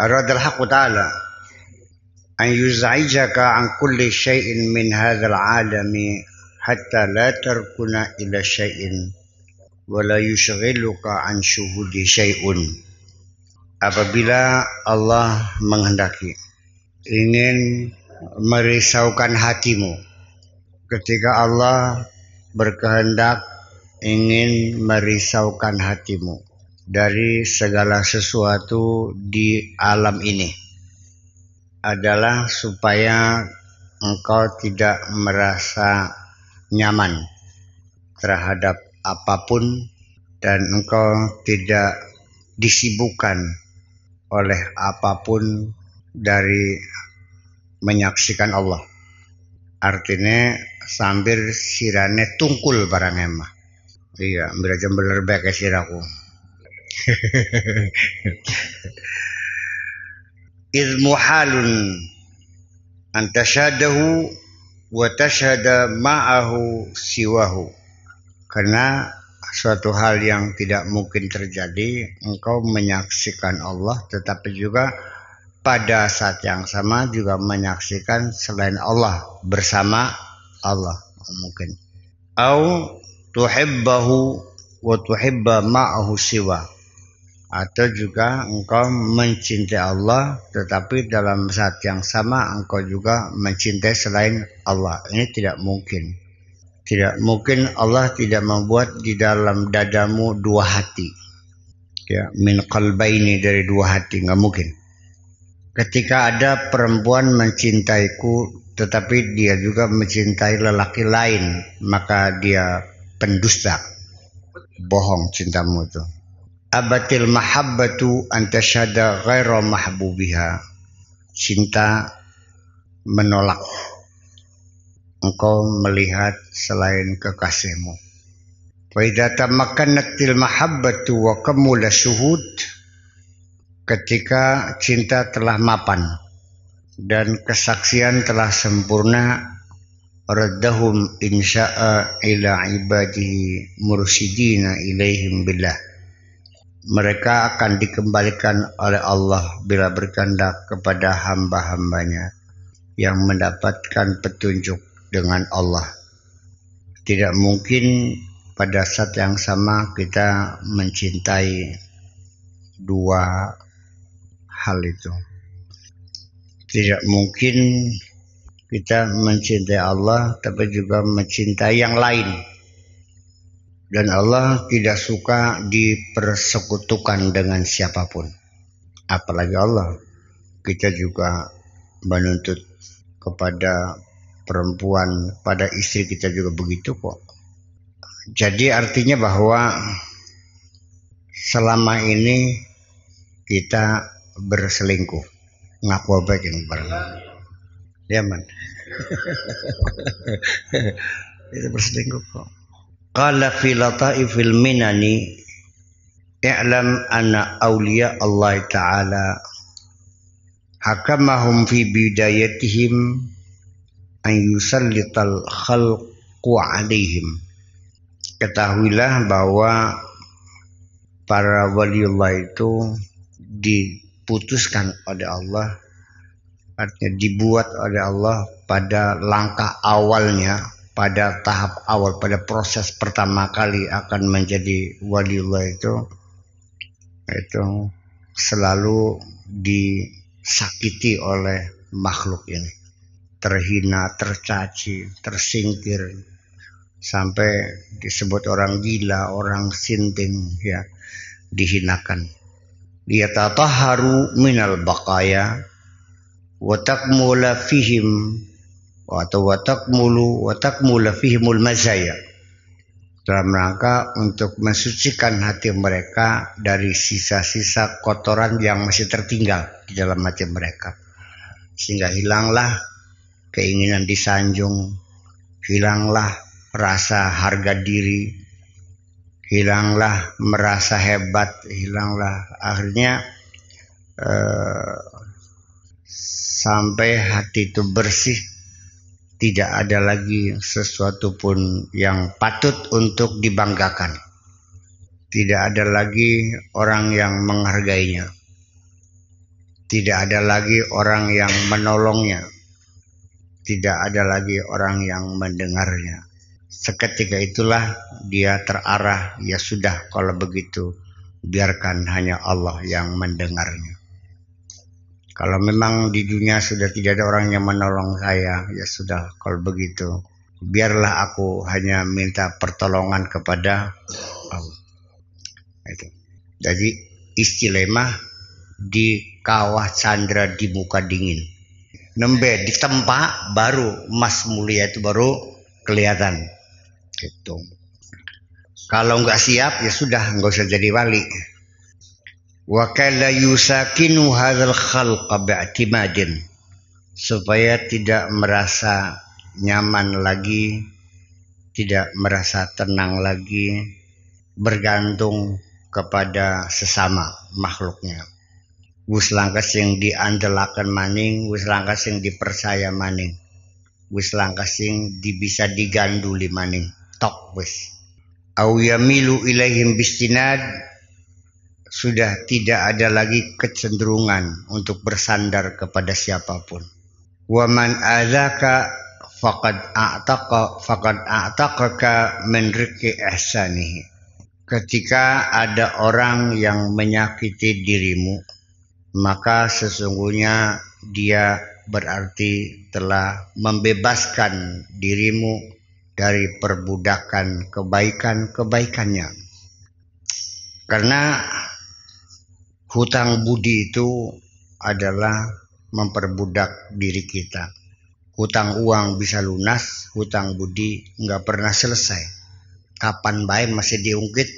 أراد الحق تعالى أن يزعجك عن كل شيء من هذا العالم حتى لا تركن إلى شيء ولا يشغلك عن شهود شيء apabila Allah menghendaki ingin merisaukan hatimu ketika Allah berkehendak ingin merisaukan hatimu dari segala sesuatu di alam ini adalah supaya engkau tidak merasa nyaman terhadap apa pun dan engkau tidak disibukkan oleh apa pun dari menyaksikan Allah. Artinya sambil sirane tungkul barang emah. Iya, belajar bener baik siraku. إذ محال أن تشهده وتشهد معه سواه karena suatu hal yang tidak mungkin terjadi engkau menyaksikan Allah tetapi juga pada saat yang sama juga menyaksikan selain Allah bersama Allah mungkin au tuhibbahu wa tuhibba ma'ahu siwa atau juga engkau mencintai Allah tetapi dalam saat yang sama engkau juga mencintai selain Allah. Ini tidak mungkin. Tidak mungkin Allah tidak membuat di dalam dadamu dua hati. Ya min qalbaini dari dua hati. Nggak mungkin. Ketika ada perempuan mencintaiku tetapi dia juga mencintai lelaki lain maka dia pendusta. Bohong cintamu itu abatil mahabbatu antashada ghaira mahbubiha. Cinta menolak. Engkau melihat selain kekasihmu. Wa idza tamakkanatil mahabbatu wa kamula syuhud ketika cinta telah mapan dan kesaksian telah sempurna raddahum insya'a ila ibadihi mursyidina ilaihim billah mereka akan dikembalikan oleh Allah bila berkehendak kepada hamba-hambanya yang mendapatkan petunjuk dengan Allah. Tidak mungkin pada saat yang sama kita mencintai dua hal itu. Tidak mungkin kita mencintai Allah tapi juga mencintai yang lain dan Allah tidak suka dipersekutukan dengan siapa pun. Apalagi Allah, kita juga menuntut kepada perempuan, pada istri kita juga begitu kok. Jadi artinya bahwa selama ini kita berselingkuh. Ngaku baik yang barang. Ya man. itu berselingkuh kok. Qala fi lataifil minani i'lam anna awliya Allah Ta'ala hakamahum fi bidayatihim an yusallital khalqu alaihim. Ketahuilah bahwa para waliullah itu diputuskan oleh Allah artinya dibuat oleh Allah pada langkah awalnya pada tahap awal pada proses pertama kali akan menjadi waliullah itu itu selalu disakiti oleh makhluk ini. Terhina tercaci tersingkir sampai disebut orang gila orang sinting ya dihinakan. Dia tataharu minal baqaya wa takmula fihim atau watak mulu watak mula fihimul mazaya. Dalam rangka untuk mensucikan hati mereka dari sisa-sisa kotoran yang masih tertinggal di dalam hati mereka. Sehingga hilanglah keinginan disanjung hilanglah rasa harga diri hilanglah merasa hebat hilanglah akhirnya eh, sampai hati itu bersih tidak ada lagi sesuatu pun yang patut untuk dibanggakan. Tidak ada lagi orang yang menghargainya. tidak ada lagi orang yang menolongnya, tidak ada lagi orang yang mendengarnya. Seketika itulah dia terarah, ya sudah kalau begitu biarkan hanya Allah yang mendengarnya. Kalau memang di dunia sudah tidak ada orang yang menolong saya, ya sudah kalau begitu biarlah aku hanya minta pertolongan kepada Allah. Itu. Jadi istilah di kawah chandra di muka dingin. Nembe di tempat baru emas mulia itu baru kelihatan. Gitu. Kalau nggak siap ya sudah nggak usah jadi wali. Wa kala yusakinu hadzal khalqa bi'timadin supaya tidak merasa nyaman lagi, tidak merasa tenang lagi, bergantung kepada sesama makhluknya. Wis langkas yang diandelakan maning, wis langkas yang dipercaya maning. Wis langkas yang bisa diganduli maning. Tok wis. Au yamilu ilaihim bistinad sudah tidak ada lagi kecenderungan untuk bersandar kepada siapa pun. Waman adzaka faqad a'taqa faqad a'taqaka min ihsanihi ketika ada orang yang menyakiti dirimu, maka sesungguhnya dia berarti telah membebaskan dirimu dari perbudakan kebaikan-kebaikannya. Karena hutang budi itu adalah memperbudak diri kita. Hutang uang bisa lunas, hutang budi nggak pernah selesai. Kapan baik masih diungkit?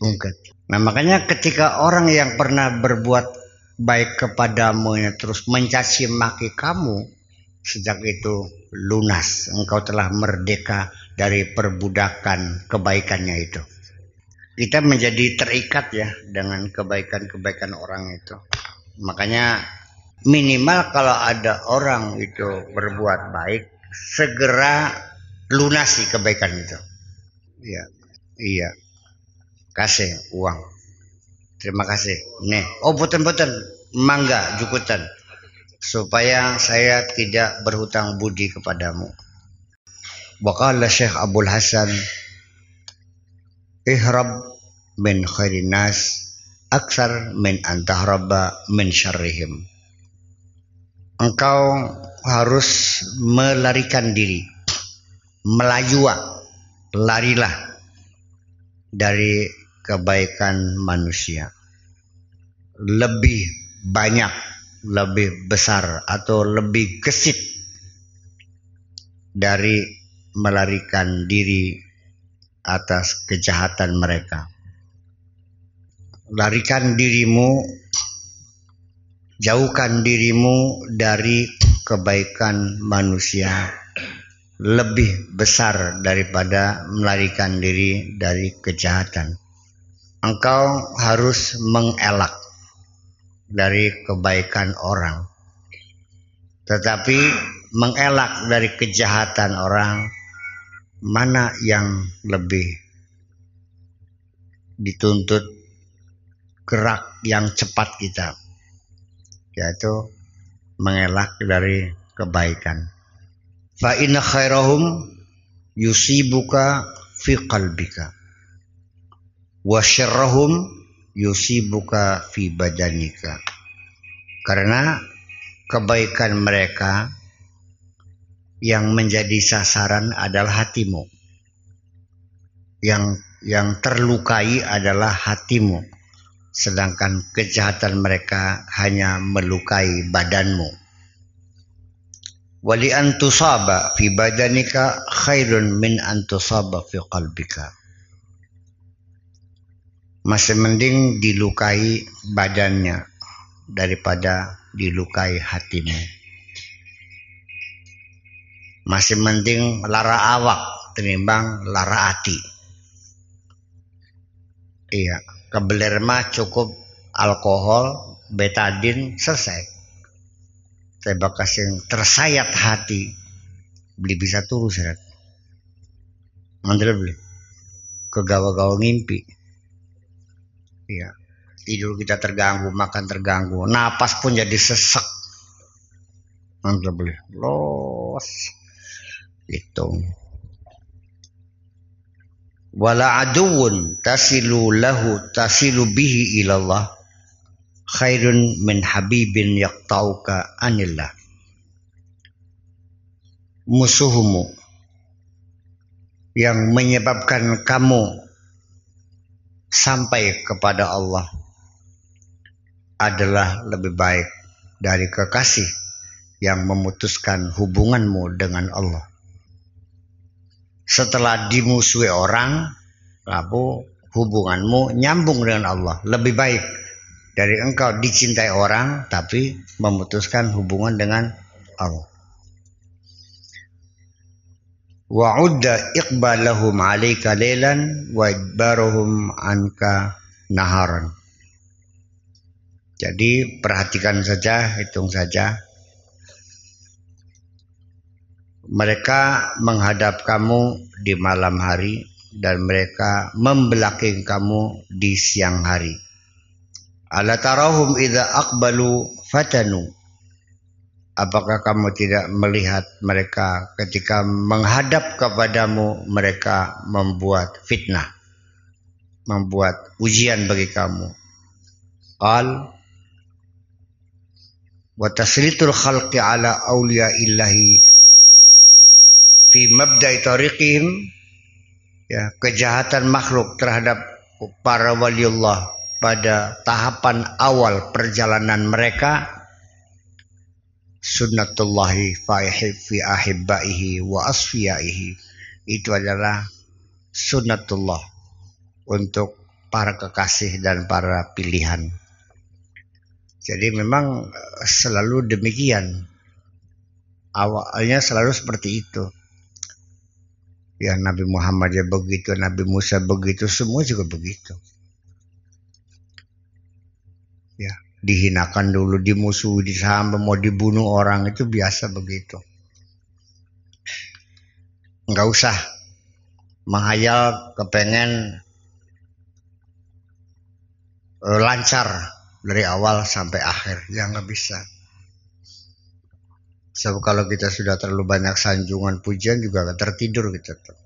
Ungkit. Nah makanya ketika orang yang pernah berbuat baik kepadamu ya, terus mencaci maki kamu sejak itu lunas. Engkau telah merdeka dari perbudakan kebaikannya itu kita menjadi terikat ya dengan kebaikan-kebaikan orang itu makanya minimal kalau ada orang itu berbuat baik segera lunasi kebaikan itu Iya. Iya. Kasih uang. Terima kasih. Nih. Oh, boten-boten. Mangga jukutan. Supaya saya tidak berhutang budi kepadamu. Waqala Syekh Abdul Hasan ihrab min khairin nas aksar min antahraba min syarrihim. Engkau harus melarikan diri, melayua larilah dari kebaikan manusia. Lebih banyak, lebih besar atau lebih gesit dari melarikan diri atas kejahatan mereka. Larikan dirimu, jauhkan dirimu dari kebaikan manusia lebih besar daripada melarikan diri dari kejahatan. Engkau harus mengelak dari kebaikan orang. Tetapi mengelak dari kejahatan orang mana yang lebih dituntut gerak yang cepat kita? Yaitu mengelak dari kebaikan. Fa inna khairahum yusibuka fi qalbika. Wa syarrahum yusibuka fi badanika. Karena kebaikan mereka yang menjadi sasaran adalah hatimu. Yang yang terlukai adalah hatimu. Sedangkan kejahatan mereka hanya melukai badanmu. Wali antusaba fi badanika khairun min antusaba fi qalbika. Masih mending dilukai badannya daripada dilukai hatimu masih mending lara awak tinimbang lara hati iya kebeler mah cukup alkohol betadin selesai. Saya bakas yang tersayat hati. Beli bisa turu seret mandel beli. Ke gawa-gawa ngimpi. Iya tidur kita terganggu makan terganggu. Napas pun jadi sesek. Mantap boleh los itu wala aduun tasilu lahu tasilu bihi ilallah khairun min habibin yaqtauka anillah musuhmu yang menyebabkan kamu sampai kepada Allah adalah lebih baik dari kekasih yang memutuskan hubunganmu dengan Allah. Setelah dimusuhi orang, lalu hubunganmu nyambung dengan Allah. Lebih baik dari engkau dicintai orang tapi memutuskan hubungan dengan Allah. Wa udda iqbalahum alayka laylan wa idbaruhum anka naharan. Jadi perhatikan saja hitung saja mereka menghadap kamu di malam hari dan mereka membelaking kamu di siang hari. Ala tarahum idza aqbalu fatanu. Apakah kamu tidak melihat mereka ketika menghadap kepadamu? Mereka membuat fitnah, membuat ujian bagi kamu. Al wa tasritul khalqi ala awliya illahi fi mabda'i tariqihim ya kejahatan makhluk terhadap para waliullah pada tahapan awal perjalanan mereka sunnatullahi fi ahibbaihi wa asfiyaihi itu adalah sunnatullah untuk para kekasih dan para pilihan. Jadi memang eh, selalu demikian. Awalnya selalu seperti itu. Ya Nabi Muhammad ya begitu, Nabi Musa begitu, semua juga begitu. Ya, dihinakan dulu, dimusuhi, sampai mau dibunuh orang itu biasa begitu. Enggak usah menghayal kepengen eh, lancar dari awal sampai akhir, ya nggak bisa. Sebab kalau kita sudah terlalu banyak sanjungan pujian juga tertidur kita tuh.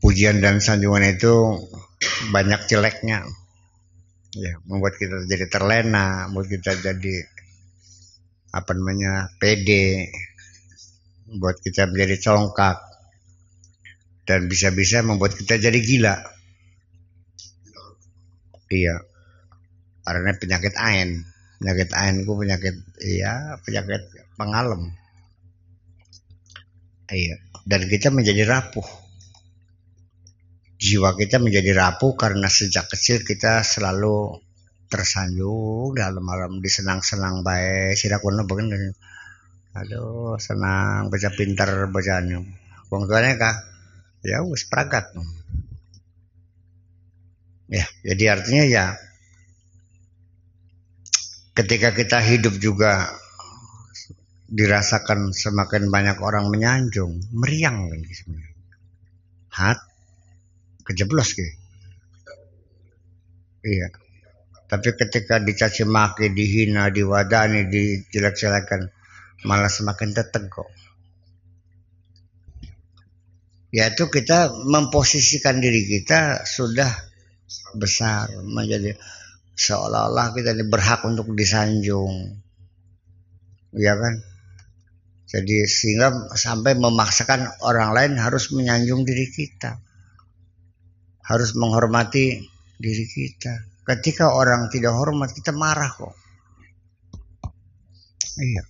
Pujian dan sanjungan itu banyak jeleknya. Ya membuat kita jadi terlena membuat kita jadi apa namanya pede membuat kita menjadi congkak dan bisa-bisa membuat kita jadi gila. Iya karena penyakit ain penyakit ain itu penyakit iya penyakit pengalem. Iya dan kita menjadi rapuh. Jiwa kita menjadi rapuh karena sejak kecil kita selalu tersanjung dalam malam disenang-senang baik sidak begini. Aduh senang baca pintar bacanya. Wong tuanya kah? Ya wis pragat. Ya jadi artinya ya ketika kita hidup juga dirasakan semakin banyak orang menyanjung meriang kan hat kejeblos gitu. Iya. Tapi ketika dicaci maki, dihina, diwadani, dijelek-jelekan, malah semakin teteg kok. Yaitu kita memposisikan diri kita sudah besar menjadi seolah-olah kita ini berhak untuk disanjung. Ya kan? Jadi sehingga sampai memaksakan orang lain harus menyanjung diri kita harus menghormati diri kita. Ketika orang tidak hormat, kita marah kok. Iya.